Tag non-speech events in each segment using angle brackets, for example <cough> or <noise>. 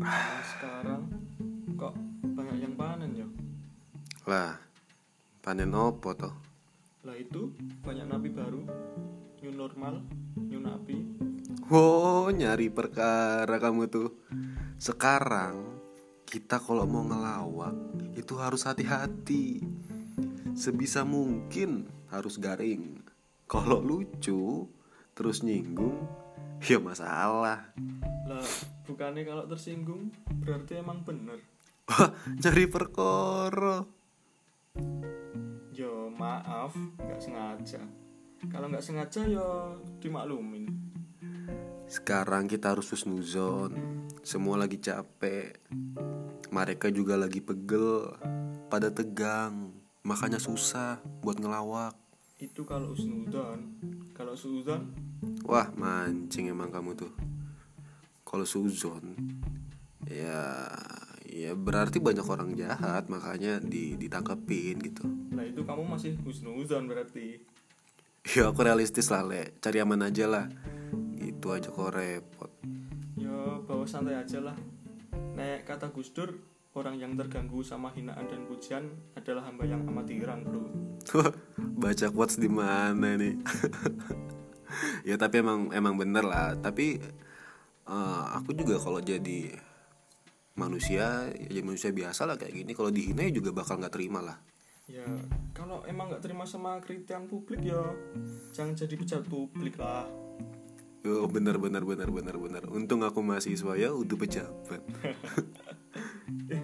Nah, sekarang kok banyak yang panen ya? Lah panen apa toh lah itu banyak nabi baru. New normal new nabi oh nyari perkara kamu tuh. Sekarang kita kalau mau ngelawak itu harus hati-hati. Sebisa mungkin harus garing. Kalau lucu terus nyinggung ya masalah. Lah bukannya kalau tersinggung berarti emang bener. Wah, nyari perkara. Yo maaf, nggak sengaja. Kalau nggak sengaja yo dimaklumin. Sekarang kita harus husnuzon Semua lagi capek Mereka juga lagi pegel Pada tegang Makanya susah buat ngelawak Itu kalau usnudon. Kalau suudon, Wah mancing emang kamu tuh Kalau suzon Ya Ya berarti banyak orang jahat Makanya di, ditangkepin gitu lah itu kamu masih husnudon berarti. Ya aku realistis lah Le Cari aman aja lah Itu aja kok repot Yo bawa santai aja lah. Nek kata Gus Dur, orang yang terganggu sama hinaan dan pujian adalah hamba yang amatiran bro. baca quotes di mana nih <laughs> ya tapi emang emang bener lah tapi eh, aku juga kalau jadi manusia ya jadi manusia biasa lah kayak gini kalau dihina ya juga bakal nggak terima lah Ya kalau emang nggak terima sama kritikan publik ya jangan jadi pejabat publik lah. Yo, bener bener bener bener bener untung aku mahasiswa ya udah pejabat <laughs> Eh,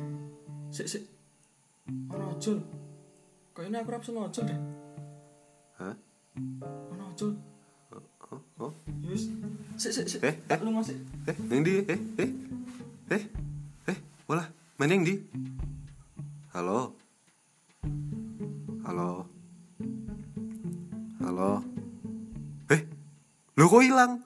sik sik. Ono ojol. Kayaknya aku rapsen ojol deh. Hah? Ono ojol. Eh, lu masih. eh yang di eh eh. Eh eh bola. Mana yang di. Halo. Halo. Halo. Eh lo kok hilang